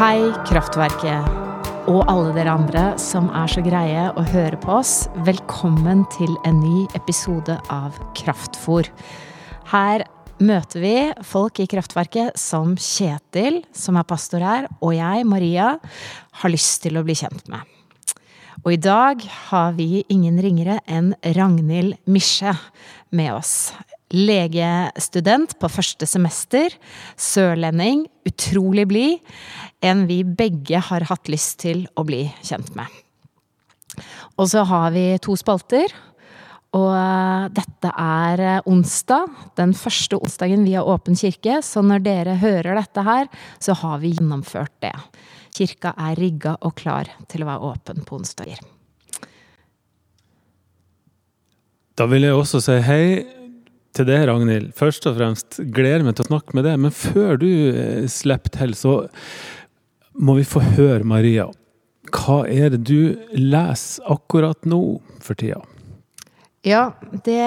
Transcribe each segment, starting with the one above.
Hei, Kraftverket. Og alle dere andre som er så greie å høre på oss. Velkommen til en ny episode av Kraftfor. Her møter vi folk i Kraftverket som Kjetil, som er pastor her, og jeg, Maria, har lyst til å bli kjent med. Og i dag har vi ingen ringere enn Ragnhild Misje med oss. Legestudent på første semester, sørlending, utrolig blid. En vi begge har hatt lyst til å bli kjent med. Og så har vi to spalter. Og eh, dette er eh, onsdag, den første onsdagen vi har åpen kirke. Så når dere hører dette her, så har vi gjennomført det. Kirka er rigga og klar til å være åpen på onsdager. Da vil jeg også si hei til deg, Ragnhild. Først og fremst gleder meg til å snakke med deg. Men før du eh, slipper til, så må vi få høre, Maria. Hva er det du leser akkurat nå for tida? Ja, det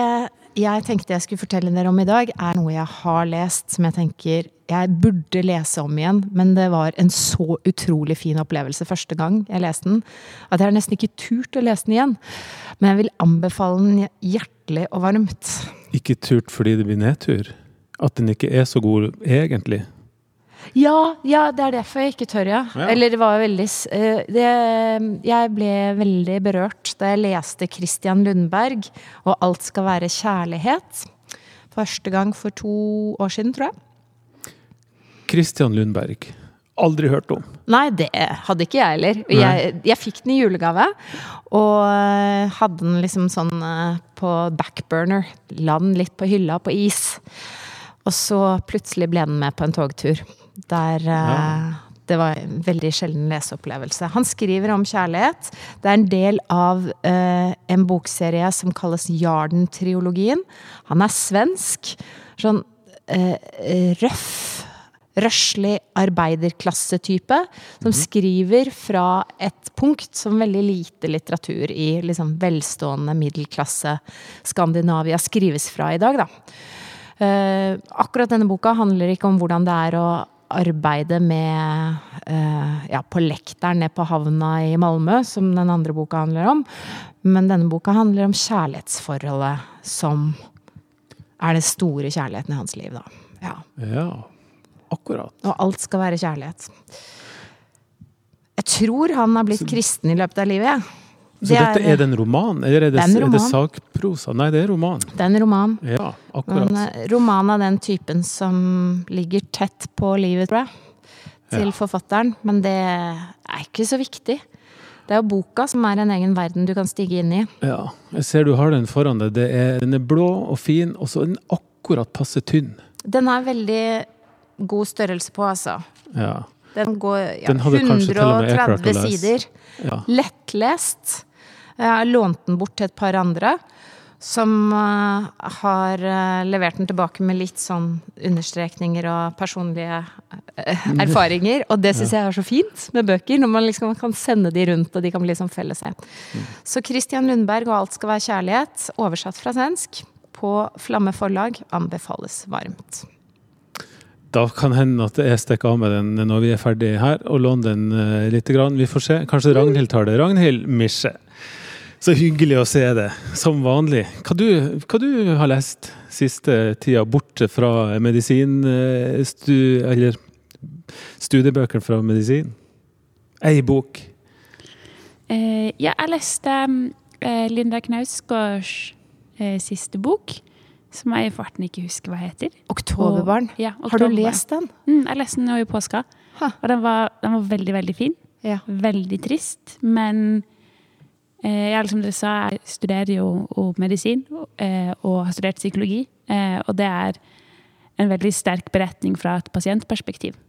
jeg tenkte jeg skulle fortelle dere om i dag, er noe jeg har lest som jeg tenker jeg burde lese om igjen, men det var en så utrolig fin opplevelse første gang jeg leste den, at jeg har nesten ikke turt å lese den igjen. Men jeg vil anbefale den hjertelig og varmt. Ikke turt fordi det blir nedtur? At den ikke er så god egentlig? Ja, ja, det er derfor jeg ikke tør, ja. ja. Eller det var veldig eh, det, Jeg ble veldig berørt da jeg leste Christian Lundberg og 'Alt skal være kjærlighet'. Første gang for to år siden, tror jeg. Christian Lundberg. Aldri hørt om. Nei, det hadde ikke jeg heller. Jeg, jeg, fikk den i julegave, og eh, hadde den liksom sånn eh, på backburner. La den litt på hylla på is. Og så plutselig ble den med på en togtur. Der ja. Eh, det var en veldig sjelden leseopplevelse. Han skriver om kjærlighet. Det er en del av uh, en bokserie som kalles Jarden-triologien. Han er svensk. Sånn uh, røff, røslig arbeiderklassetype. Som mm. skriver fra et punkt som veldig lite litteratur i liksom velstående middelklasse Skandinavia skrives fra i dag, da. Uh, akkurat denne boka handler ikke om hvordan det er å arbeide med uh, ja, på lekteren ned på havna i Malmö, som den andre boka handler om. Men denne boka handler om kjærlighetsforholdet som er den store kjærligheten i hans liv, da. Ja, ja akkurat. Og alt skal være kjærlighet. Jeg tror han har blitt kristen i løpet av livet, jeg. Ja. Så dette er det en roman, eller er det, er det sakprosa? Nei, det er roman. Det er en roman. Ja, akkurat. En eh, roman av den typen som ligger tett på livet, tror jeg, til ja. forfatteren. Men det er ikke så viktig. Det er jo boka som er en egen verden du kan stige inn i. Ja, jeg ser du har den foran deg. Er, den er blå og fin, og så er den akkurat passe tynn. Den er veldig god størrelse på, altså. Ja. Den går ja, den 130 sider. Ja. Lettlest. Jeg har lånt den bort til et par andre. Som uh, har uh, levert den tilbake med litt sånn understrekninger og personlige uh, erfaringer. Og det syns jeg er så fint med bøker, når man liksom kan sende de rundt, og de kan bli som felles. Mm. Så Christian Lundberg og 'Alt skal være kjærlighet', oversatt fra svensk, på Flamme forlag, anbefales varmt. Da kan hende at jeg stikker av med den når vi er ferdig her, og låner den uh, litt. Vi får se. Kanskje Ragnhild tar det. Ragnhild Misje. Så hyggelig å se det, som vanlig. Hva du, hva du har lest siste tida, borte fra medisin... Eh, stu, eller studiebøkene fra medisin? Ei bok? Uh, ja, jeg leste eh, Linda Knausgårds uh, siste bok. Som jeg i farten ikke husker hva heter. 'Oktoberbarn'. Og, ja, Har du lest den? Mm, jeg leste den nå i påska. Ha. Og den var, den var, veldig, veldig fin. Ja. Veldig trist, men Eh, jeg, som dere sa, jeg studerer jo medisin eh, og har studert psykologi. Eh, og det er en veldig sterk beretning fra et pasientperspektiv.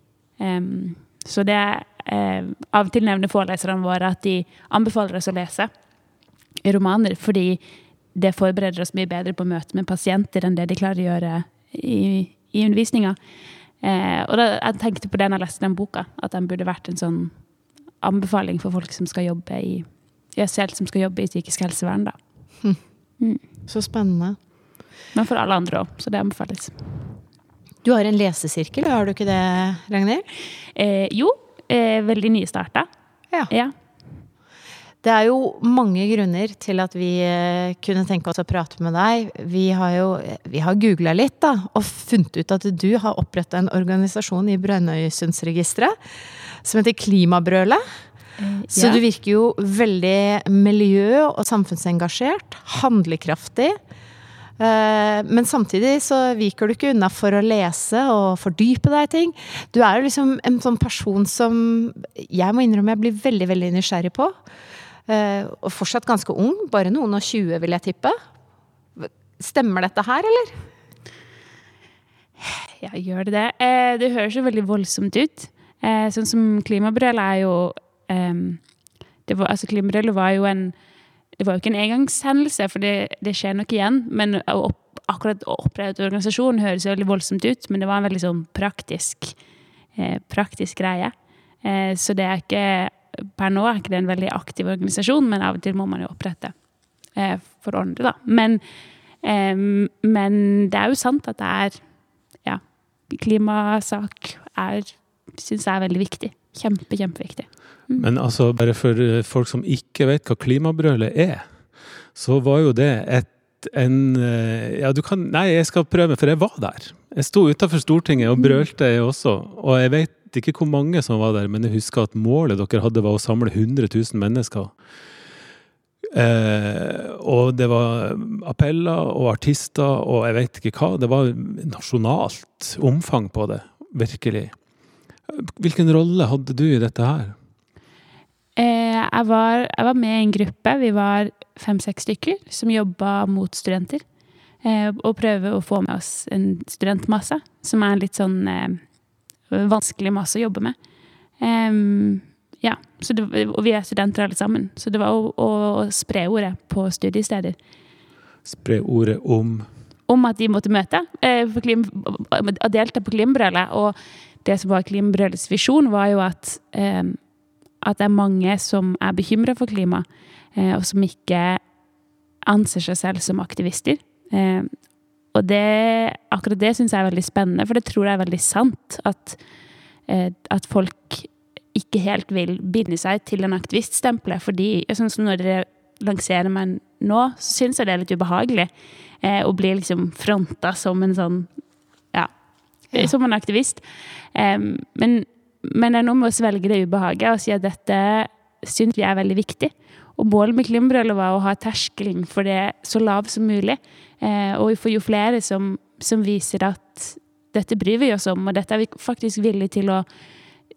Så det Av og til nevner foreleserne våre at de anbefaler oss å lese romaner fordi det forbereder oss mye bedre på møte med pasienter enn det de klarer å gjøre i, i undervisninga. og da, jeg tenkte på det da jeg leste den boka, at den burde vært en sånn anbefaling for folk som skal jobbe i selv som skal jobbe i psykisk helsevern, da. Hm. Mm. Så spennende. Men for alle andre òg, så det anbefales. Du har en lesesirkel, har du ikke det, Ragnhild? Eh, jo, Eh, veldig nystarta. Ja. Ja. Det er jo mange grunner til at vi eh, kunne tenke oss å prate med deg. Vi har jo vi har googla litt da, og funnet ut at du har oppretta en organisasjon i Brønnøysundsregisteret som heter Klimabrølet. Så Ja. du virker jo veldig miljø- og samfunnsengasjert, handlekraftig. Eh, Men samtidig så viker du ikke unna for å lese og fordype deg i ting. Du er jo liksom en sånn person som jeg må innrømme jeg blir veldig, veldig nysgjerrig på. Eh, Og fortsatt ganske ung, bare noen og tjue vil jeg tippe. Stemmer dette her, eller? Ja, gjør det det? Eh, det høres jo veldig voldsomt ut. Eh, sånn som klimabrølet er jo ehm, det var, altså Klimabrølet var jo en Det var jo ikke en engangshendelse, for det, det skjer nok igjen. Men opp, akkurat å opprette organisasjonen høres jo veldig voldsomt ut, men det var en veldig sånn praktisk, praktisk greie. Så det er ikke Per nå er ikke det en veldig aktiv organisasjon, men av og til må man jo opprette eh, for det, da. Men, eh, men det er jo sant at det er ja, klimasak er, syns jeg er veldig viktig. Kjempe, kjempeviktig. Men altså, bare for eh, folk som ikke vet hva klimabrølet er, så var jo det et en eh, Ja, du kan Nei, jeg skal prøve, for jeg var der. Jeg sto utafor Stortinget og brølte, jeg også. Og jeg vet ikke hvor mange som var der, men jeg husker at målet dere hadde, var å samle 100 000 mennesker. Eh, og det var appeller og artister og jeg vet ikke hva. Det var nasjonalt omfang på det, virkelig. Hvilken rolle hadde du i dette her? Eh, jeg, var, jeg var med i en gruppe, vi var fem-seks stykker, som jobba mot studenter. Eh, og prøver å få med oss en studentmasse, som er litt sånn eh, vanskelig masse å jobbe med. Um, ja, så det, og vi er studenter alle sammen, så det var å, å, å spre ordet på studiesteder. Spre ordet om om at de måtte møte, eh, for klim, delta på Klimabrølet. Og det som var Klimabrølets visjon, var jo at, eh, at det er mange som er bekymra for klima, eh, og som ikke anser seg selv som aktivister. Og det, akkurat det syns jeg er veldig spennende, for det tror jeg er veldig sant. At, eh, at folk ikke helt vil binde seg til en aktiviststempel. Fordi sånn som når dere lanserer meg nå, så syns jeg det er litt ubehagelig eh, å bli liksom fronta som en sånn ja, Ja. som en aktivist. Eh, men, men det er noe med å svelge det ubehaget og si at dette syns vi er veldig viktig. Og målet med Klimabrølet var å ha terskelen for det så lav som mulig. og og for jo flere som, som viser at dette bryr vi oss om, og dette er vi faktisk villige til å,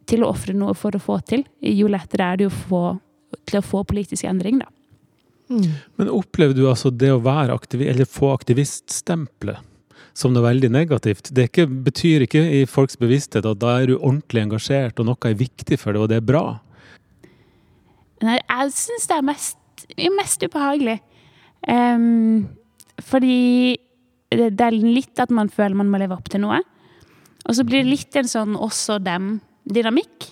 til å ofre noe for å få til, jo lettere er det å få, til å få politisk endring, da. Men opplever du altså det å være aktivist, eller få aktiviststempelet som noe veldig negativt? Det er ikke, betyr ikke i folks bevissthet at da er du ordentlig engasjert, og noe er viktig for deg, og det er bra? Nei, jeg syns det er mest, mest ubehagelig. Um, fordi det, det er litt at man føler man må leve opp til noe. Og så blir det litt en sånn oss og dem-dynamikk.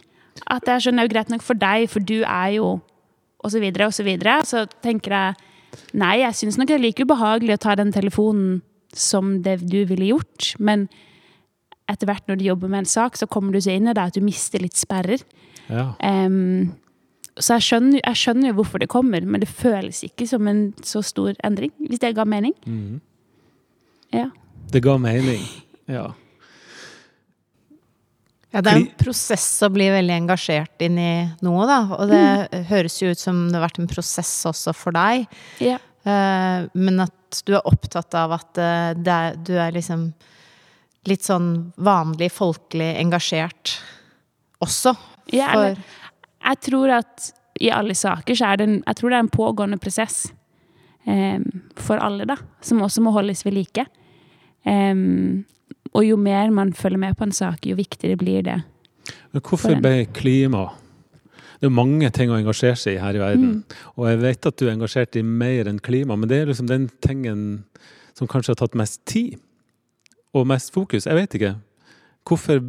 At det er sånn, det er jo greit nok for deg, for du er jo Og så videre og så videre. Så tenker jeg nei, jeg syns nok det er like ubehagelig å ta den telefonen som det du ville gjort. Men etter hvert når du jobber med en sak, så kommer du så inn i det at du mister litt sperrer. Ja. Em, så jeg skjønner, jeg skjønner jo hvorfor det kommer, men det føles ikke som en så stor endring, hvis det ga mening. Mm. Ja. Det ga mening. Ja. Ja, det er en prosess å bli veldig engasjert inn i noe, da. Og det høres jo ut som det har vært en prosess også for deg. ja. Eh, men at du er opptatt av at det er, du er liksom litt sånn vanlig folkelig engasjert også. Ja, eller- Jeg tror at i alle saker så er det en, jeg tror det er en pågående prosess em, for alle, da. Som også må holdes ved like. Em, og jo mer man følger med på en sak, jo viktigere blir det. Men hvorfor ble klima Det er mange ting å engasjere seg i her i verden. Mm. Og jeg vet at du er engasjert i mer enn klima, men det er liksom den tingen som kanskje har tatt mest tid og mest fokus. Jeg vet ikke. Hvorfor,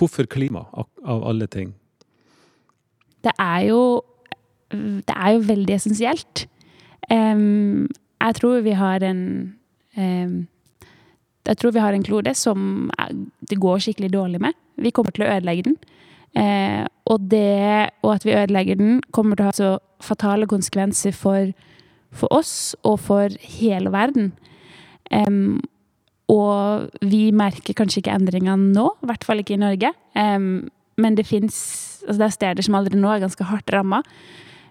hvorfor klima, av av alle ting? Det er jo Det er jo veldig essensielt. Um, jeg tror vi har en um, Jeg tror vi har en klode som det går skikkelig dårlig med. Vi kommer til å ødelegge den. Uh, og det, og at vi ødelegger den, kommer til å ha så fatale konsekvenser for, for oss og for hele verden. Um, og vi merker kanskje ikke endringene nå, i hvert fall ikke i Norge. Um, men det fins altså er steder som allerede nå er ganske hardt ramma.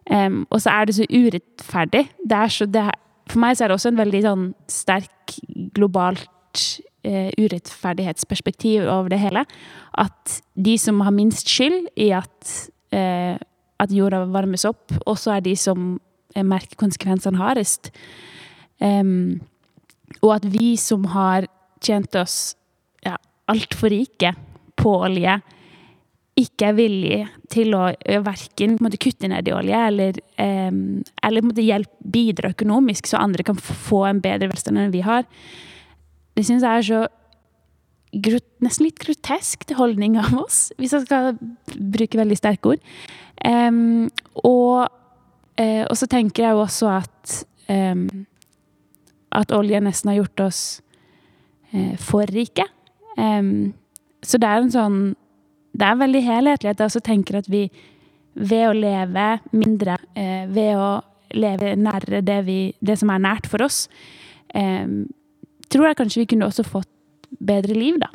Um, og så er det så urettferdig. Det så, det er, for meg så er det også en veldig sånn sterk globalt uh, urettferdighetsperspektiv over det hele. At de som har minst skyld i at, uh, at jorda varmes opp, også er de som uh, merker konsekvensene hardest. Um, og at vi som har tjent oss ja, altfor rike på olje, ikke er villige til å verken kutte ned i olje eller, eh, eller hjelpe, bidra økonomisk, så andre kan få en bedre velstand enn vi har. Det syns jeg er så nesten litt grotesk til holdning av oss, hvis jeg skal bruke veldig sterke ord. Um, og, uh, og, så tenker jeg jo også at at olje nesten har gjort oss uh, for rike. Så det er en sånn Det er veldig helhetlig at jeg også tenker at vi ved å leve mindre, uh, ved å leve nærere det, vi, det som er nært for oss, tror jeg kanskje vi kunne også fått bedre liv, da.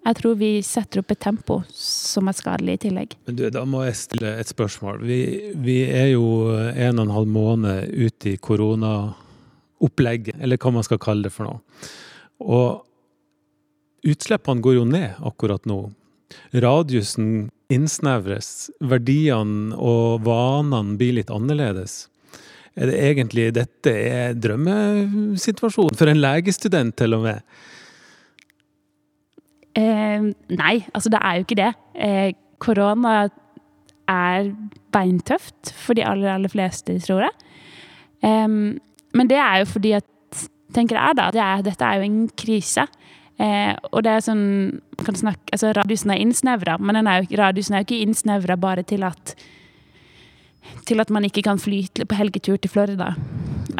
Jeg tror vi setter opp et tempo som er skadelig i tillegg. Men du, Da må jeg stille et spørsmål. Vi, vi er jo en og en halv måned ute i koronaopplegget, eller hva man skal kalle det for noe. Og utslippene går jo ned akkurat nå. Radiusen innsnevres, verdiene og vanene blir litt annerledes. Er det egentlig dette er drømmesituasjonen for en legestudent, til og med? Eh, nei, altså det er jo ikke det. Eh, korona er beintøft for de aller, aller fleste, tror jeg. Eh, men det er jo fordi at tenker jeg da, det er, dette er jo en krise. Eh, og det er sånn kan snakke, altså Radiusen er innsnevra, men er jo, radiusen er jo ikke innsnevra bare til at til at man ikke kan fly på helgetur til Florida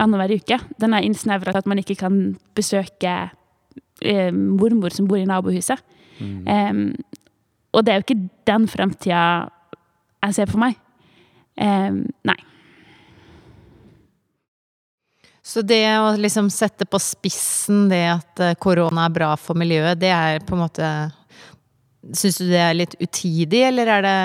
annenhver uke. Den er innsnevra til at man ikke kan besøke eh, mormor som bor i nabohuset. Mm. Eh, og det er jo ikke den fremtida jeg ser for meg. Nei. Så det å liksom sette på spissen det at eh, korona er bra for miljøet, det er på en måte Syns du det er litt utidig, eller er det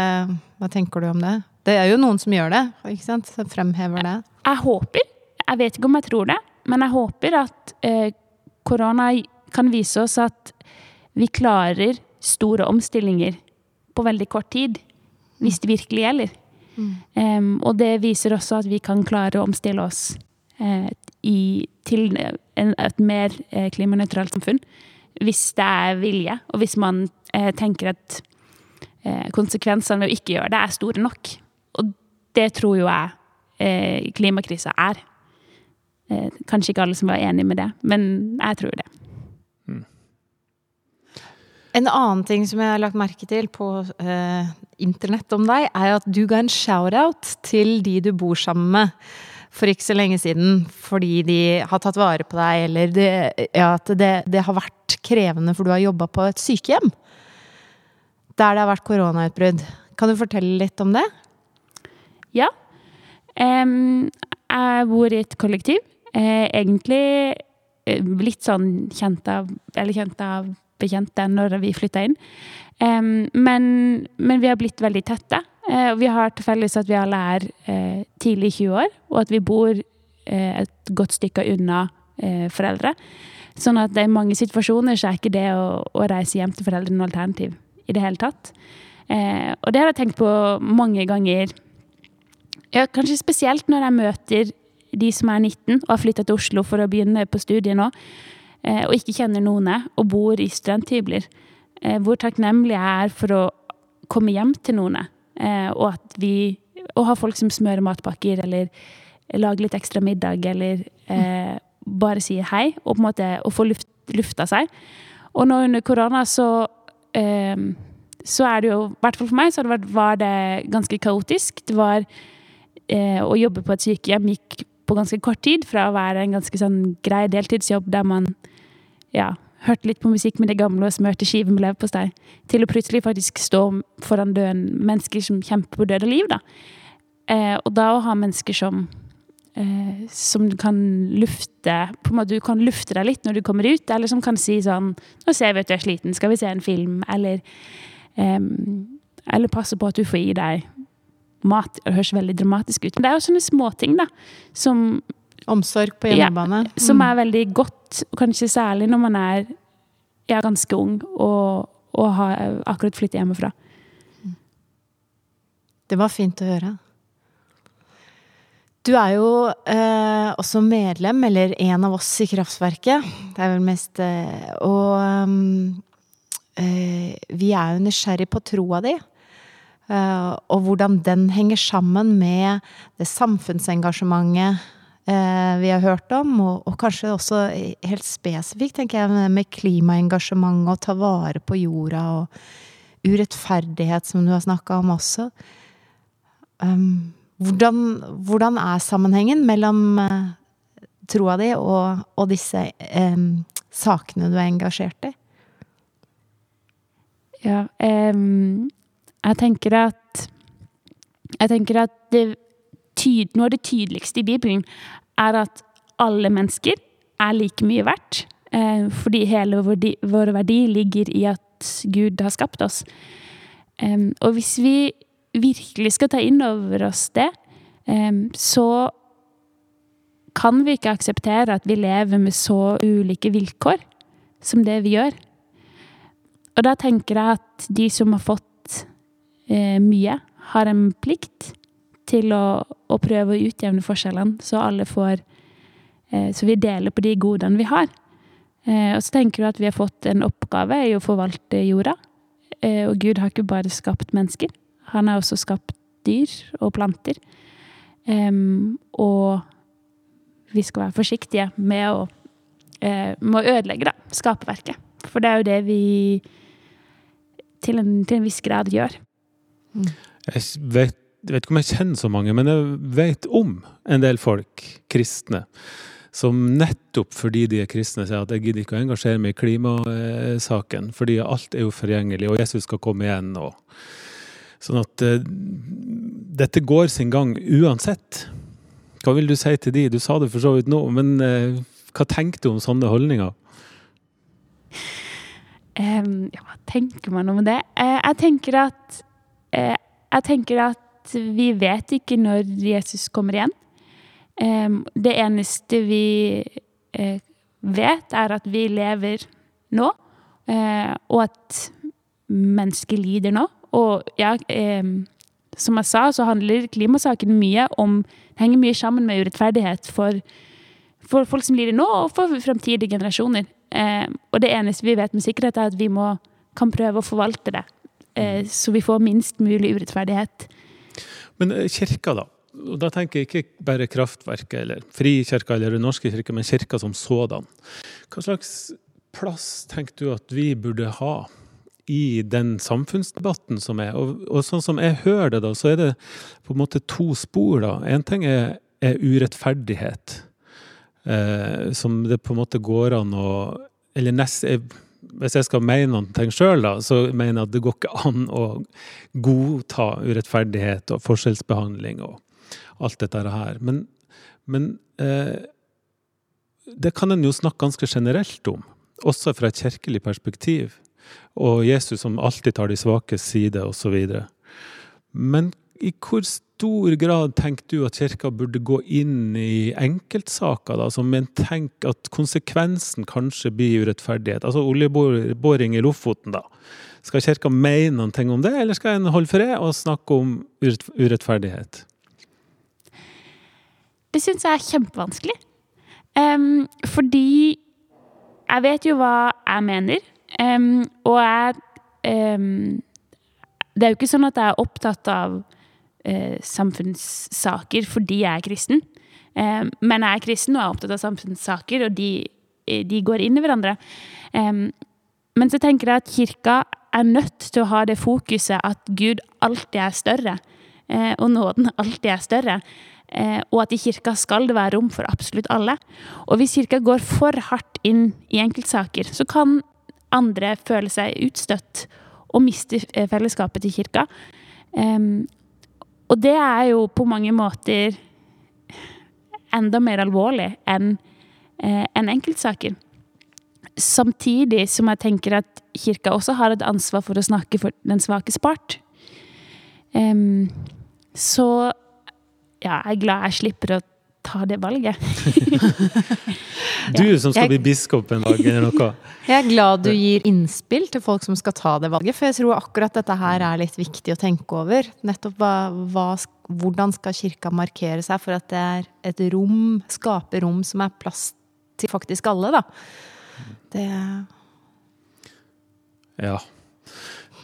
Hva tenker du om det? Det er jo noen som gjør det, ikke sant? Som fremhever det. Jeg, håper, jeg vet ikke om jeg tror det, men jeg håper at eh, korona kan vise oss at vi klarer store omstillinger på veldig kort tid. Hvis det virkelig gjelder. Mm. Um, og det viser også at vi kan klare å omstille oss uh, i, til en, et mer uh, klimanøytralt samfunn. Hvis det er vilje, og hvis man eh, tenker at konsekvensene ved å ikke gjøre det er store nok. Og det tror jo jeg klimakrisa er. kanskje ikke alle som var enig med det, men jeg tror det. En annen ting som jeg har lagt merke til på uh, internett om deg, er at du ga en shout-out til de du bor sammen med for ikke så lenge siden, fordi de har tatt vare på deg, eller det, ja, at det, det, har vært krevende for du har jobba på et sykehjem der det har vært koronautbrudd. Kan du fortelle litt om det? Ja. Um, jeg bor i et kollektiv. Uh, egentlig uh, litt sånn kjent av Eller kjent av bekjente når vi flytta inn. Um, men, men, vi har blitt veldig tette. Uh, og vi har til felles at vi alle er uh, tidlig i 20 år, og at vi bor uh, et godt stykke unna foreldre. Sånn at i mange situasjoner så er ikke det å, å reise hjem til foreldre noe alternativ i det hele tatt. og det har jeg tenkt på mange ganger. Ja, kanskje spesielt når jeg møter de som er 19 og har flytta til Oslo for å begynne på studiet nå. Eh, og ikke kjenner noen, og bor i studenthybler. Eh, hvor takknemlig jeg er for å komme hjem til noen, eh, og at vi og ha folk som smører matpakker, eller lager litt ekstra middag, eller eh, bare sier hei, og på en måte og få luft, lufta seg. Og nå under korona så eh, så er det jo, i hvert fall for meg, så var det ganske kaotisk. Det var eh, Å jobbe på et sykehjem gikk på ganske kort tid, fra å være en ganske sånn grei deltidsjobb der man ja, hørt litt på musikk med det gamle og smørte skiver med leverpostei, til å plutselig faktisk stå foran døden mennesker som kjemper på død og liv. da. Eh, og da å ha mennesker som eh, som kan lufte på en måte Du kan lufte deg litt når du kommer ut, eller som kan si sånn 'Nå ser vi at du er sliten, skal vi se en film?' Eller, eh, eller passe på at du får i deg mat. Det høres veldig dramatisk ut. Men det er jo sånne småting, da, som Omsorg på hjemmebane. Ja, som er veldig godt, kanskje særlig når man er ja, ganske ung og, og har akkurat flyttet hjemmefra. Det var fint å høre. Du er jo eh, også medlem, eller en av oss i Kraftverket. Det er vel mest eh, Og eh, vi er jo nysgjerrig på troa di. Eh, og hvordan den henger sammen med det samfunnsengasjementet vi har hørt om, og, og, kanskje også helt spesifikt, tenker jeg, med klimaengasjement og ta vare på jorda og urettferdighet, som du har snakka om også. Um, hvordan, hvordan, er sammenhengen mellom uh, troa di og, og disse um, sakene du er engasjert i? Ja, um, jeg tenker at Jeg tenker at det tyd, noe av det tydeligste i Bibelen er at alle mennesker er like mye verdt. Eh, fordi hele vår verdi, ligger i at Gud har skapt oss. Eh, og hvis vi virkelig skal ta inn over oss det, eh, så kan vi ikke akseptere at vi lever med så ulike vilkår som det vi gjør. Og da tenker jeg at de som har fått eh, mye, har en plikt til å, å prøve å utjevne forskjellene, så alle får eh, Så vi deler på de godene vi har. Eh, og så tenker du at vi har fått en oppgave i å forvalte jorda. Eh, og Gud har ikke bare skapt mennesker. Han har også skapt dyr og planter. og vi skal være forsiktige med å, med å ødelegge da, skaperverket. For det er jo det vi til en, til en viss grad gjør. Jeg vet jeg vet ikke om jeg kjenner så mange, men jeg vet om en del folk, kristne, som nettopp fordi de er kristne, sier at jeg gidder ikke å engasjere meg i klimasaken, fordi alt er jo forgjengelig, og Jesus skal komme igjen. Og, sånn at uh, dette går sin gang uansett. Hva vil du si til de? Du sa det for så vidt nå, men uh, hva tenker du om sånne holdninger? Um, ja, hva tenker man om det? Uh, jeg tenker at jeg tenker at vi vet ikke når Jesus kommer igjen. Det eneste vi eh, vet, er at vi lever nå, eh, og at mennesker lider nå. Og ja, som jeg sa, så handler klimasaken mye om Det henger mye sammen med urettferdighet for, for folk som lider nå, og for fremtidige generasjoner. Og det eneste vi vet med sikkerhet, er at vi må, kan prøve å forvalte det, eh, så vi får minst mulig urettferdighet. Men eh, kirka, da? Og da tenker jeg ikke bare Kraftverket eller Frikirka eller Den norske kirke, men kirka som sådan. Hva slags plass tenker du at vi burde ha i den samfunnsdebatten som er? Og, og sånn som jeg hører det, da, så er det på en måte to spor, da. Én ting er, er urettferdighet. Eh, som det på en måte går an å Eller nest, hvis jeg skal mene noen ting sjøl, så mener jeg at det går ikke an å godta urettferdighet og forskjellsbehandling og alt dette her. Men, men eh, det kan en jo snakke ganske generelt om, også fra et kirkelig perspektiv. Og Jesus som alltid tar de svakes side, osv. Men i hvor stor grad tenker du at kirka burde gå inn i enkeltsaker, da, som en tenker at konsekvensen kanskje blir urettferdighet? Altså oljeboring i Lofoten, da. Skal kirka mene noe om det, eller skal en holde fred og snakke om urettferdighet? Det syns jeg er kjempevanskelig. Um, fordi jeg vet jo hva jeg mener, um, og jeg um, Det er jo ikke sånn at jeg er opptatt av eh, samfunnssaker fordi jeg er kristen. Eh, men jeg er kristen og er opptatt av samfunnssaker, og de, eh, de går inn i hverandre. Men så tenker jeg at kirka er nødt til å ha det fokuset at Gud alltid er større. eh, og nåden alltid er større. Og at i kirka skal det være rom for absolutt alle. Og hvis kirka går for hardt inn i enkeltsaker, så kan andre føle seg utstøtt og miste fellesskapet til kirka. Og det er jo på mange måter enda mer alvorlig enn eh, en enkeltsaker. Samtidig som jeg tenker at kirka også har et ansvar for å snakke for den svake part. Så ja, jeg er glad jeg slipper å ta det valget. du som skal bli biskop en dag, eller noe? Jeg er glad du gir innspill til folk som skal ta det valget, for jeg tror akkurat dette her er litt viktig å tenke over. Nettopp hva, hva, hvordan skal kirka markere seg for at det er et rom, skape rom som er plass til faktisk alle, da. Det Ja.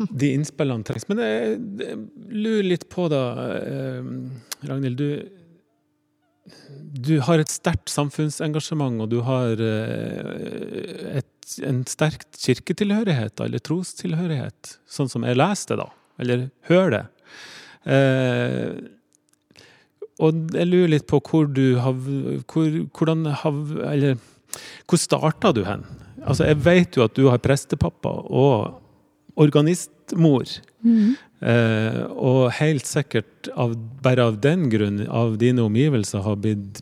De innspillene trengs. Men jeg, jeg lurer litt på, da, eh, Ragnhild. Du du har et sterkt samfunnsengasjement, og du har eh, et, en sterk kirketilhørighet, eller trostilhørighet, sånn som jeg leser det, da. Eller hører det. Eh, og jeg lurer litt på hvor du har hvor, Hvordan har Eller hvor starta du hen? Altså, jeg vet jo at du har prestepappa og organistmor. Mm. Eh, og helt sikkert av, bare av den grunn, av dine omgivelser, har blitt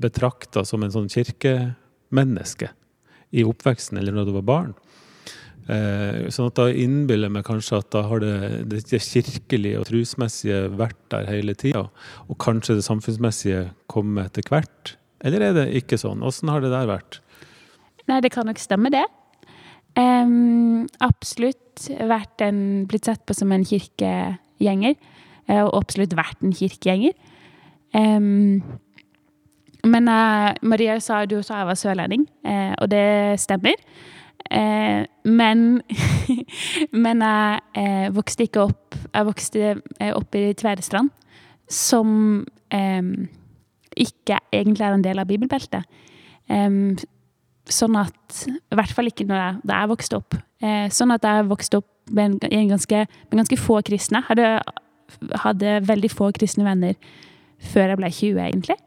betrakta som en sånn kirkemenneske i oppveksten eller når du var barn. Eh, sånn at da innbiller jeg meg kanskje at da har det, det kirkelige og trusmessige vært der hele tida. Og kanskje det samfunnsmessige kommer etter hvert. Eller er det ikke sånn? Åssen har det der vært? Nei, det kan nok stemme, det. Um, absolutt vært en, blitt sett på som en kirkegjenger. Eh, og absolutt vært en kirkegjenger. Um, men uh, Maria sa du sa jeg var sørlending, uh, og det stemmer. Uh, men Men jeg vokste ikke opp Jeg vokste opp i Tvedestrand, som um, ikke egentlig er en del av bibelbeltet. Um, Sånn at I hvert fall ikke jeg, da jeg vokste opp. Eh, sånn at jeg vokste opp med, en, ganske, med ganske, få kristne. Hadde, hadde veldig få kristne venner før jeg ble 20, egentlig.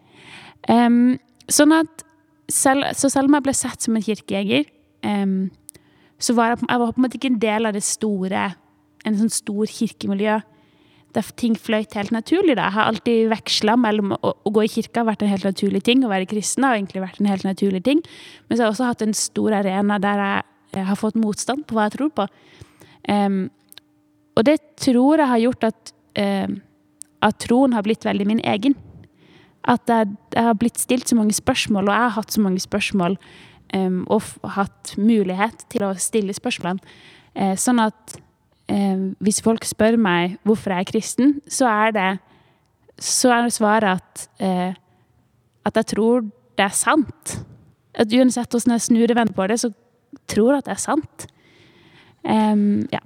Um, sånn at selv, så selv om jeg ble sett som en kirkejeger, um, så var jeg, jeg var på en måte ikke en del av det store, en sånn stor kirkemiljø der ting fløyt helt naturlig. Da. Jeg har alltid veksla mellom å, å, gå i kirka har vært en helt naturlig ting, å være kristen har egentlig vært en helt naturlig ting. Men så har jeg også hatt en stor arena der jeg, jeg har fått motstand på hva jeg tror på. Um, og det tror jeg har gjort at, um, at troen har blitt veldig min egen. At jeg, jeg, har blitt stilt så mange spørsmål, og jeg har hatt så mange spørsmål um, og hatt mulighet til å stille spørsmål. Uh, sånn at eh, Hvis folk spør meg hvorfor jeg er kristen, så er det, så er svaret at, eh, at jeg tror det er sant. At uansett hvordan jeg snur og vender på det, så tror jeg at det er sant. Um, ja.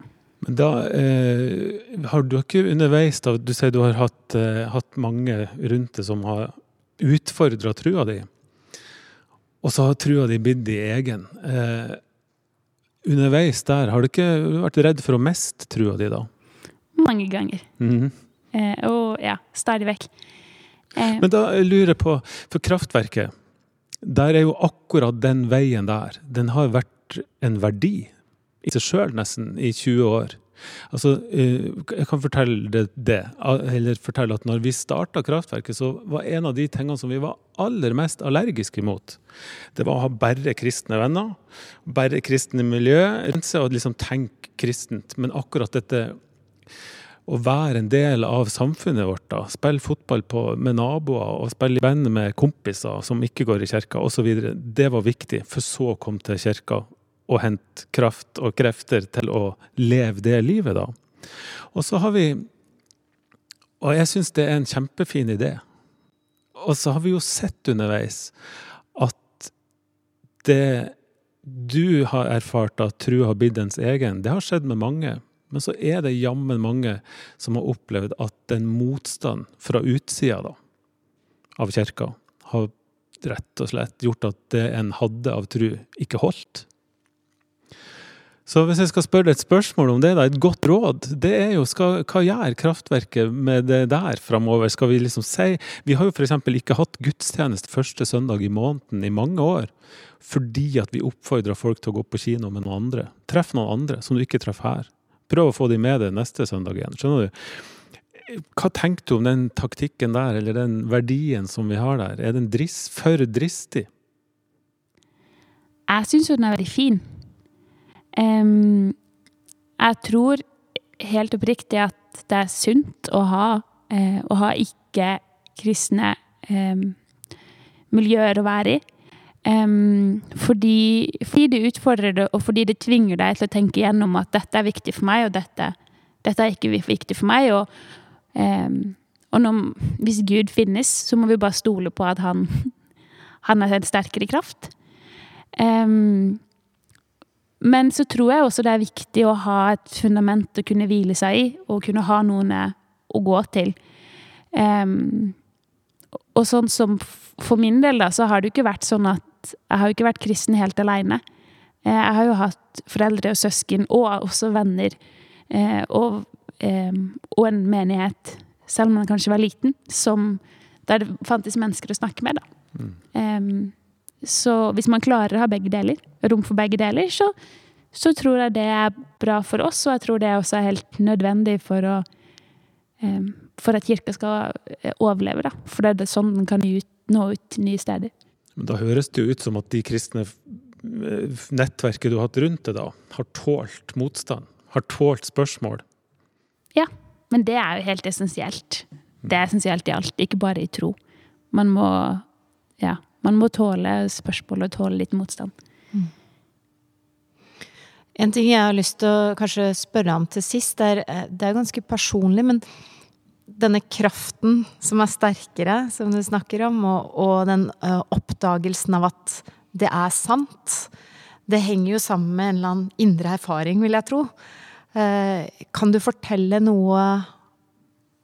Men da eh, har du ikke underveis da, Du sier du har hatt, eh, hatt mange rundt deg som har utfordra trua di. Og så har trua di blitt din egen. Eh, underveis der, har du ikke vært redd for å miste trua di da? Mange ganger. Mm -hmm. eh, og ja, stadig vekk. Eh. Men da lurer jeg på, for kraftverket, der er jo akkurat den veien der, den har vært en verdi i seg sjøl nesten i 20 år. Altså, eh, jeg kan fortelle det, det, eller fortelle at når vi starta kraftverket, så var en av de tingene som vi var aller mest allergiske imot, det var å ha bare kristne venner, bare kristne miljø, og liksom tenke kristent. Men akkurat dette å være en del av samfunnet vårt, da, spille fotball på, med naboer og spille i band med kompiser som ikke går i kirka osv., det var viktig. For så å komme til kirka å hente kraft og krefter til å leve det livet, da. Og så har vi Og jeg syns det er en kjempefin idé. Og så har vi jo sett underveis at det du har erfart at tru har blitt ens egen, det har skjedd med mange. Men så er det jammen mange som har opplevd at den motstand fra utsida da, av kirka har rett og slett gjort at det en hadde av tru, ikke holdt. Så hvis jeg skal spørre deg et spørsmål om det, da, et godt råd, det er jo skal, hva gjør kraftverket med det der framover? Skal vi liksom si Vi har jo f.eks. ikke hatt gudstjeneste første søndag i måneden i mange år. Fordi at vi oppfordrer folk til å gå på kino med noen andre. Treff noen andre som du ikke treffer her. Prøv å få de med deg neste søndag igjen. Skjønner du? Hva tenker du om den taktikken der, eller den verdien som vi har der? Er den drist, for dristig? Jeg syns jo den er veldig fin. Um, jeg tror helt oppriktig at det er sunt å ha, uh, å ha ikke-kristne um, miljøer å være i. Um, fordi, fordi, det utfordrer det, og fordi det tvinger deg til å tenke gjennom at dette er viktig for meg, og dette, dette er ikke viktig for meg. Og, og når, hvis Gud finnes, så må vi bare stole på at han, han er en sterkere kraft. Um, men så tror jeg også det er viktig å ha et fundament å kunne hvile seg i, og kunne ha noen å gå til. Um, og sånn som for min del, da, så har det jo ikke vært sånn at Jeg har jo ikke vært kristen helt aleine. Eh, jeg har jo hatt foreldre og søsken, og også venner, eh, og, og en menighet, selv om den kanskje var liten, som, der det fantes mennesker å snakke med, da. Mm. Um, så hvis man klarer å ha begge deler, rom for begge deler, så, så, tror jeg det er bra for oss, og jeg tror det også er helt nødvendig for, å, um, for at kirka skal eh, overleve. Da. For det er sånn den kan nå ut nye steder. Men Da høres det jo ut som at de kristne eh, nettverket du har hatt rundt deg, da, har tålt motstand? Har tålt spørsmål? Ja, men det er jo helt essensielt. Det er essensielt i alt, ikke bare i tro. Man må Ja man må tåle spørsmål og tåle litt motstand. Mm. En ting jeg har lyst til å kanskje spørre om til sist, er, eh, det er ganske personlig, men denne kraften som er sterkere, som du snakker om, og, og den uh, oppdagelsen av at det er sant, det henger jo sammen med en eller annen indre erfaring, vil jeg tro. Uh, kan du fortelle noe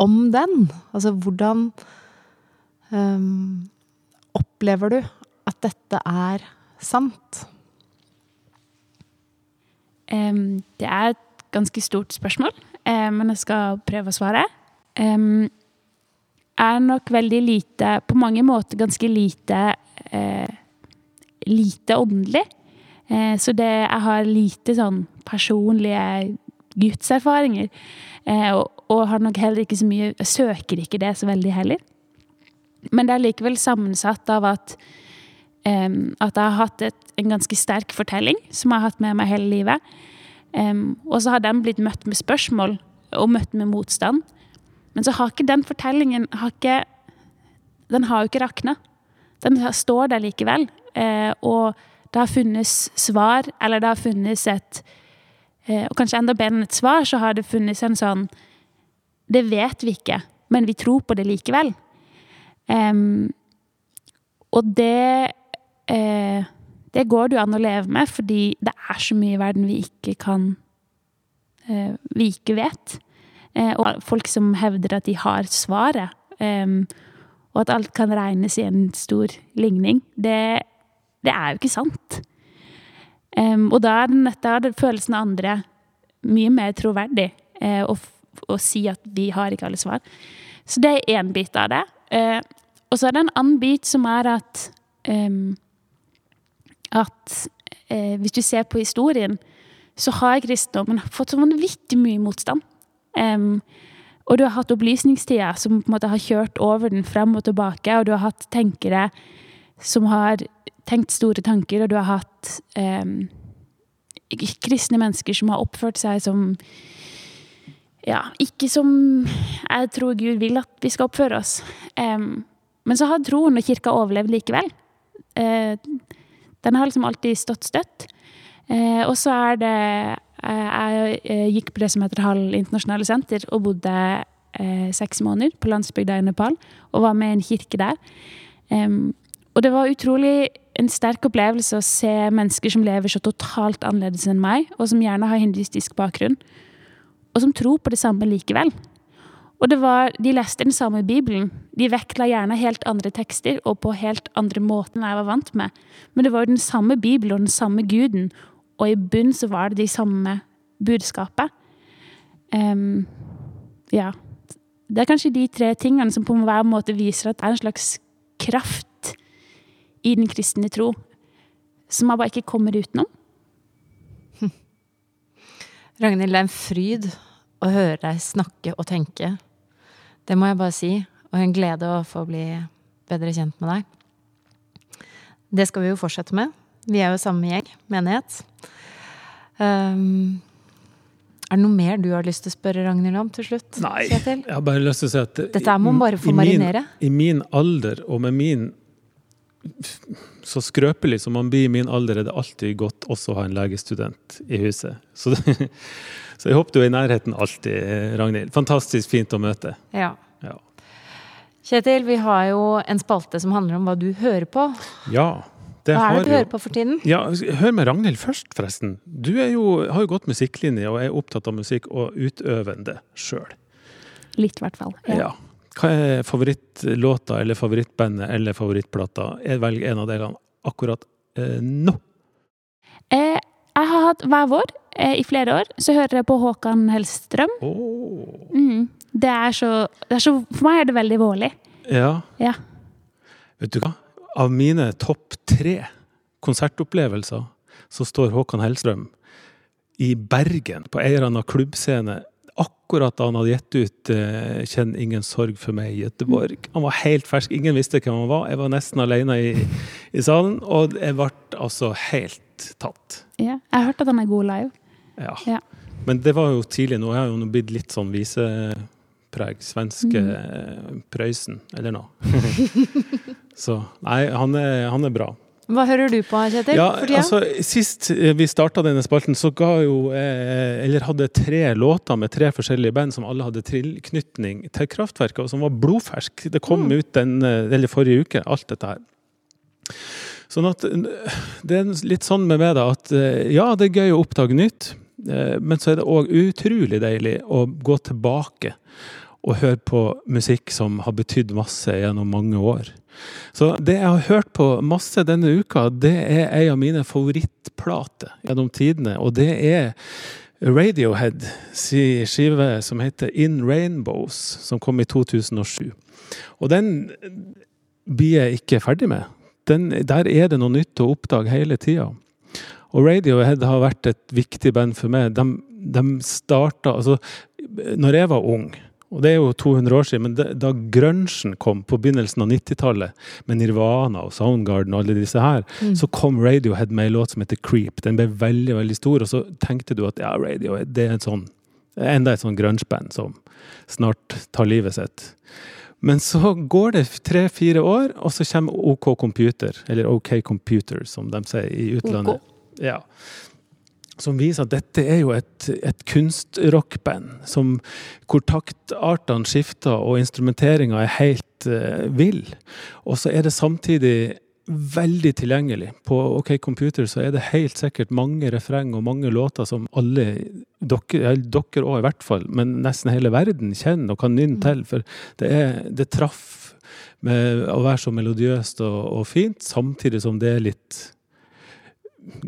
om den? Altså hvordan um, Opplever du at dette er sant? Um, det er et ganske stort spørsmål, um, men jeg skal prøve å svare. Um, er nok veldig lite På mange måter ganske lite uh, lite åndelig. Uh, så det Jeg har lite sånn personlige gudserfaringer. Uh, og, og har nok heller ikke så mye søker ikke det så veldig heller. Men det er likevel sammensatt av at, um, at jeg har hatt et, en ganske sterk fortelling som jeg har hatt med meg hele livet. Um, og så har den blitt møtt med spørsmål og møtt med motstand. Men så har ikke den fortellingen har ikke, Den har jo ikke rakna. Den står der likevel. Uh, og det har funnes svar, eller det har funnes et uh, Og kanskje enda bedre enn et svar, så har det funnes en sånn Det vet vi ikke, men vi tror på det likevel. Um, og det uh, Det går det jo an å leve med, fordi det er så mye i verden vi ikke kan uh, Vi ikke vet. Uh, og folk som hevder at de har svaret, og at alt kan regnes i en stor ligning, det, det er jo ikke sant. og da er, den, følelsen av andre mye mer troverdig å si at vi har ikke alle svar. Så det er én bit av det. Eh, og så er det en annen bit som er at um, At eh, hvis du ser på historien, så har kristendommen fått så vanvittig mye motstand. Um, og du har hatt opplysningstida som på en måte har kjørt over den frem og tilbake, og du har hatt tenkere som har tenkt store tanker, og du har hatt um, kristne mennesker som har oppført seg som ja, ikke som jeg tror Gud vil at vi skal oppføre oss. Um, men så har troen og kirka overlevd likevel. Uh, den har liksom alltid stått støtt. Uh, og så er det uh, Jeg gikk på det som heter Hall internasjonale senter, og bodde seks måneder på landsbygda i Nepal. Og var med i en kirke der. Um, og det var utrolig en sterk opplevelse å se mennesker som lever så totalt annerledes enn meg, og som gjerne har hinduistisk bakgrunn og som tror på det samme likevel. Og det var, De leste den samme Bibelen. De vektla gjerne helt andre tekster og på helt andre måter enn jeg var vant med. Men det var jo den samme Bibelen og den samme Guden og i bunn så var det de samme budskapet. Um, ja. Det er kanskje de tre tingene som på hver måte viser at det er en slags kraft i den kristne tro som man bare ikke kommer utenom. Ragnhild, det er en fryd å høre deg snakke og tenke. Det må jeg bare si. Og en glede å få bli bedre kjent med deg. Det skal vi jo fortsette med. Vi er jo samme gjeng, menighet. Um, er det noe mer du har lyst til å spørre Ragnhild om til slutt? Nei, jeg har bare lyst til å si at Dette må man bare få marinere. I min alder og med min så skrøpelig som man blir i min alder, er det alltid godt også å ha en legestudent i huset. Så, så jeg håper du er i nærheten alltid, Ragnhild. Fantastisk fint å møte. Ja. ja. Kjetil, vi har jo en spalte som handler om hva du hører på. Ja, det hva er det du hører på for tiden? Ja, Hør med Ragnhild først, forresten. Du jo, har jo gått musikklinje og er opptatt av musikk og utøvende sjøl. Litt, i hvert fall. Ja. ja. Hva er favorittlåta eller favorittbandet eller favorittplata? Velg en av delene akkurat eh, nå. Eh, jeg har hatt hver vår eh, i flere år. Så hører jeg på Håkan Hellstrøm. Oh. Mm. Det, er så, det, er så, For meg er det veldig vårlig. Ja. ja. Vet du hva? Av mine topp tre konsertopplevelser så står Håkan Hellstrøm i Bergen, på en eller annen klubbscene, akkurat da han hadde gitt ut uh, 'Kjenn ingen sorg for meg' i Gøteborg. Han var helt fersk, ingen visste hvem han var. Jeg var nesten alene i, i salen, og jeg ble altså helt tatt. Ja, jeg har hørt at han er god live. Ja. ja. Men det var jo tidlig. Nå Jeg har jo blitt litt sånn visepreg. Svenske mm. Prøysen, eller noe. Så nei, han er, han er bra. Hva hører du på, Kjetil? Ja, altså, sist vi starta denne spalten, så ga jo eh, Eller hadde tre låter med tre forskjellige band som alle hadde tilknytning til Kraftverket, og som var blodfersk. Det kom mm. ut den, eh, eller forrige uke, alt dette her. Sånn at Det er litt sånn med meg, da, at eh, ja, det er gøy å oppdage nytt, men så er det òg utrolig deilig å gå tilbake og høre på musikk som har betydd masse gjennom mange år. Så det jeg har hørt på masse denne uka, det er ei av mine favorittplater gjennom tidene. Og det er Radiohead si skive som heter In Rainbows, som kom i 2007. Og den blir jeg ikke ferdig med. Den, der er det noe nytt å oppdage hele tida. Og Radiohead har vært et viktig band for meg. De, de starta Altså, når jeg var ung og det er jo 200 år siden, men da, da grunchen kom på begynnelsen av 90-tallet, med Nirvana og Soundgarden og alle disse her, mm. så kom Radiohead med en låt som heter Creep. Den ble veldig veldig stor, og så tenkte du at ja, Radiohead det er en sånn, enda et sånn grungeband som snart tar livet sitt. Men så går det tre-fire år, og så kommer OK Computer, eller OK Computer, som de sier i utlandet. OK. Ja som viser at dette er jo et, et kunstrockband hvor taktartene skifter og instrumenteringa er helt uh, vill. Og så er det samtidig veldig tilgjengelig. På OK Computer så er det helt sikkert mange refreng og mange låter som alle, dere, dere òg i hvert fall, men nesten hele verden kjenner og kan nynne til. For det, er, det traff med å være så melodiøst og, og fint, samtidig som det er litt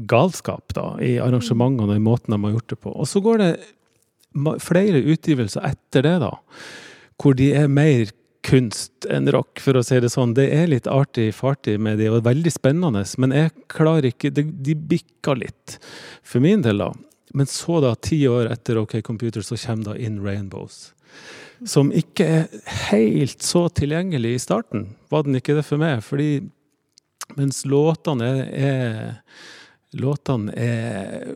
galskap da, i arrangementene og i måten de har gjort det på. Og så går det flere utgivelser etter det, da, hvor de er mer kunst enn rock, for å si det sånn. Det er litt artig fartig med de, og veldig spennende, men jeg klarer ikke De, de bikker litt, for min del, da. Men så, da, ti år etter OK Computer, så kommer da In Rainbows. Som ikke er helt så tilgjengelig i starten. Var den ikke det for meg? Fordi mens låtene er, er låtene er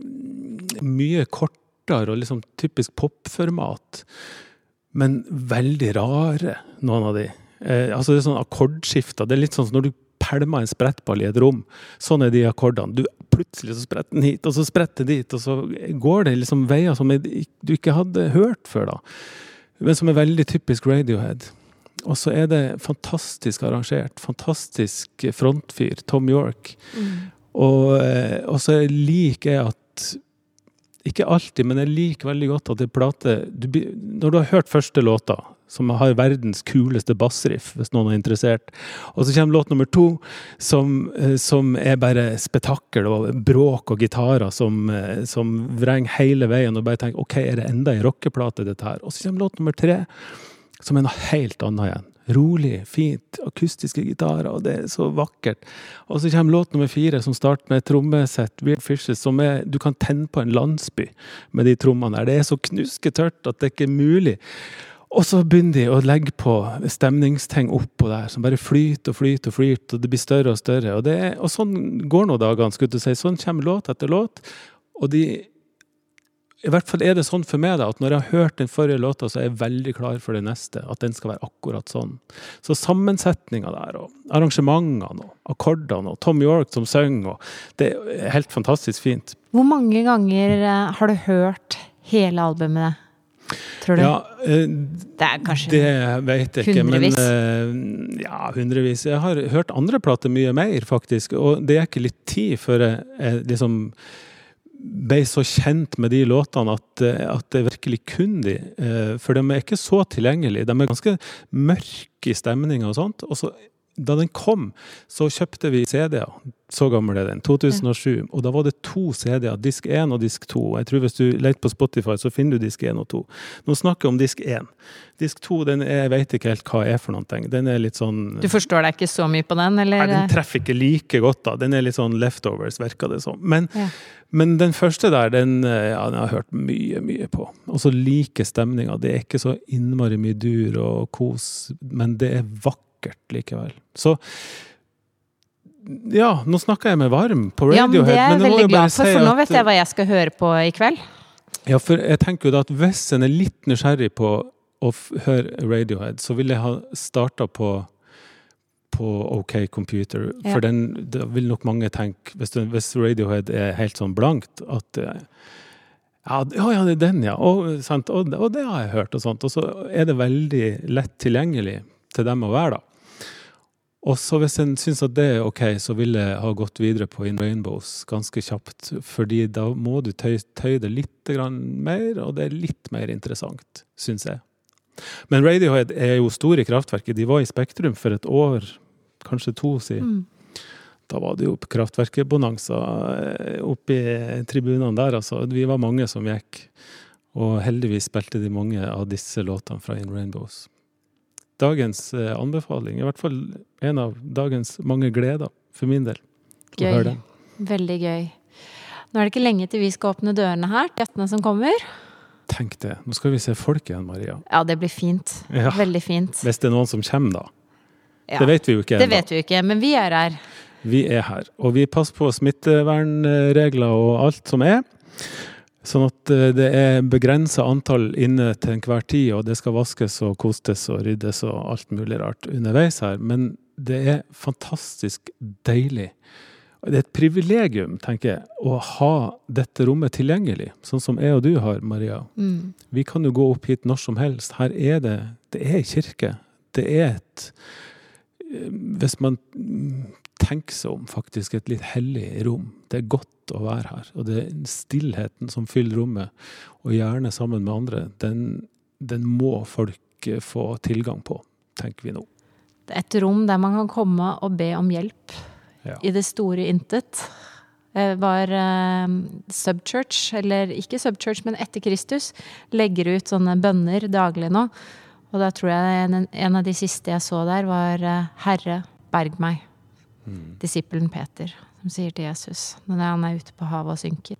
mye kortere og liksom typisk popformat. Men veldig rare, noen av de. Eh, altså det er sånn akkordskifter. Det er litt sånn som når du pælmer en sprettball i et rom. Sånn er de akkordene. Du, plutselig så spretter den hit, og så spretter den dit, og så går det liksom veier som du ikke hadde hørt før, da. Men som er veldig typisk Radiohead. Og så er det fantastisk arrangert. Fantastisk frontfyr. Tom York. Mm. Og, eh, og så liker jeg at Ikke alltid, men jeg liker veldig godt at en plate du, Når du har hørt første låta, som har verdens kuleste bassriff, hvis noen er interessert. Og så kommer låt nummer to, som, eh, som er bare spetakkel og bråk og gitarer som, eh, som vrenger hele veien, og bare tenker OK, er det enda ei rockeplate, dette her? Og så kommer låt nummer tre, som er noe helt annet igjen rolig, fint, akustiske gitarer, og det er så vakkert. Og så kommer låt nummer fire, som starter med et trommesett, Weird Fishes, som er Du kan tenne på en landsby med de trommene der. Det er så knusketørt at det ikke er mulig. Og så begynner de å legge på stemningsting oppå der, som bare flyter og flyter og flyter, og det blir større og større. Og, er, og sånn går nå dagene, skulle du si. Sånn kommer låt etter låt. Og de i hvert fall er det sånn for meg da, at når jeg har hørt den forrige låta, så er jeg veldig klar for det neste. At den skal være akkurat sånn. Så sammensetninga der, og arrangementene, og akkordene, og Tom York som synger, det er helt fantastisk fint. Hvor mange ganger eh, har du hørt hele albumet? Tror du? Ja, eh, det er kanskje Det vet jeg ikke, hundrevis. men eh, ja, hundrevis. Jeg har hørt andre plater mye mer, faktisk. Og det er ikke litt tid før jeg, jeg liksom ble så kjent med de låtene at, eh, at det virkelig kun de. Eh, for de er ikke så tilgjengelige. De er ganske mørke i stemninga og sånt. Og så, da den kom, så kjøpte vi CD-er. Så gammel er den. 2007. Og da var det to CD-er. Disk 1 og disk 2. Jeg tror Hvis du leter på Spotify, så finner du disk 1 og 2. Nå snakker jeg om disk 1. Disk 2 den er, jeg vet ikke helt hva er for noe. Den er litt sånn Du forstår deg ikke så mye på den, eller? Nei, den treffer ikke like godt, da. Den er litt sånn leftovers, virker det som. Men, ja. men den første der, den, ja, den har jeg hørt mye, mye på. Og så liker stemninga. Det er ikke så innmari mye dur og kos, men det er vakkert likevel. Så ja, nå snakker jeg meg varm på Radiohead. Ja, men det er jeg veldig glad for, for nå vet jeg hva jeg skal høre på i kveld. Ja, for jeg tenker jo da at hvis en er litt nysgjerrig på å høre Radiohead, så vil jeg ha starta på på OK Computer. Ja. For den, vil nok mange tenke, hvis, det, hvis, Radiohead er helt sånn blankt, at ja, ja, det er den, ja. Og, og, og, det har jeg hørt, og sånt. Og så er det veldig lett tilgjengelig til dem å være, da. Og så hvis en syns at det er ok, så vil jeg ha gått videre på In Rainbows ganske kjapt. Fordi da må du tøye, tøye det litt mer, og det er litt mer interessant, syns jeg. Men Radiohead er jo store i kraftverket. De var i Spektrum for et år, kanskje to siden. Mm. Da var det jo kraftverket-bonanza eh, oppe i tribunene der, altså. Vi var mange som gikk. Og heldigvis spilte de mange av disse låtene fra In Rainbows dagens eh, anbefaling. I hvert fall en av dagens mange gleder, for min del. Gøy. Veldig gøy. Nå er det ikke lenge til vi skal åpne dørene her til gjestene som kommer. Tenk det. Nå skal vi se folk igjen, Maria. Ja, det blir fint. Ja. Veldig fint. Hvis det er noen som kommer, da. Ja. Det vet vi jo ikke. Det vet vi ikke, men vi er her. Vi er her. Og vi passer på smittevernregler og alt som er. Sånn at eh, det er begrensa antall inne til enhver tid, og det skal vaskes og kostes og ryddes og alt mulig rart underveis her. Men det er fantastisk deilig. Det er et privilegium, tenker jeg, å ha dette rommet tilgjengelig, sånn som jeg og du har, Maria. Mm. Vi kan jo gå opp hit når som helst. Her er det Det er kirke. Det er et eh, Hvis man tenker seg om, faktisk et litt hellig rom. Det er godt å være her. Og det er stillheten som fyller rommet, og gjerne sammen med andre, den, den må folk eh, få tilgang på, tenker vi nå. Det er et rom der man kan komme og be om hjelp ja. i det store intet. Var uh, Subchurch, eller ikke Subchurch, men etter Kristus, legger ut sånne bønner daglig nå. Og da tror jeg en, en av de siste jeg så der, var Herre, berg meg. Disippelen Peter som sier til Jesus når han er ute på havet og synker.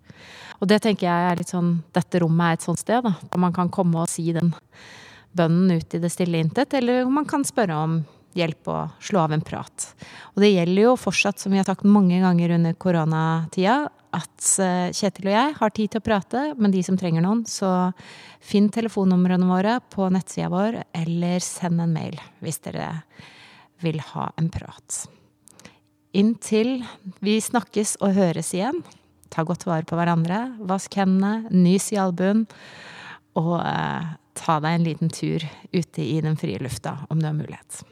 Og det tenker jeg er litt sånn Dette rommet er et sånt sted, da. Der man kan komme og si den bønnen ut i det stille intet. Eller man kan spørre om hjelp og slå av en prat. Og det gjelder jo fortsatt, som vi har sagt mange ganger under koronatida, at eh, Kjetil og jeg har tid til å prate, men de som trenger noen, så finn telefonnumrene våre på nettsida vår, eller send en mail hvis dere vil ha en prat. Inntil vi snakkes og høres igjen, ta godt vare på hverandre, vask hendene, nys i albuen, og eh, ta deg en liten tur ute i den frie lufta om du har mulighet.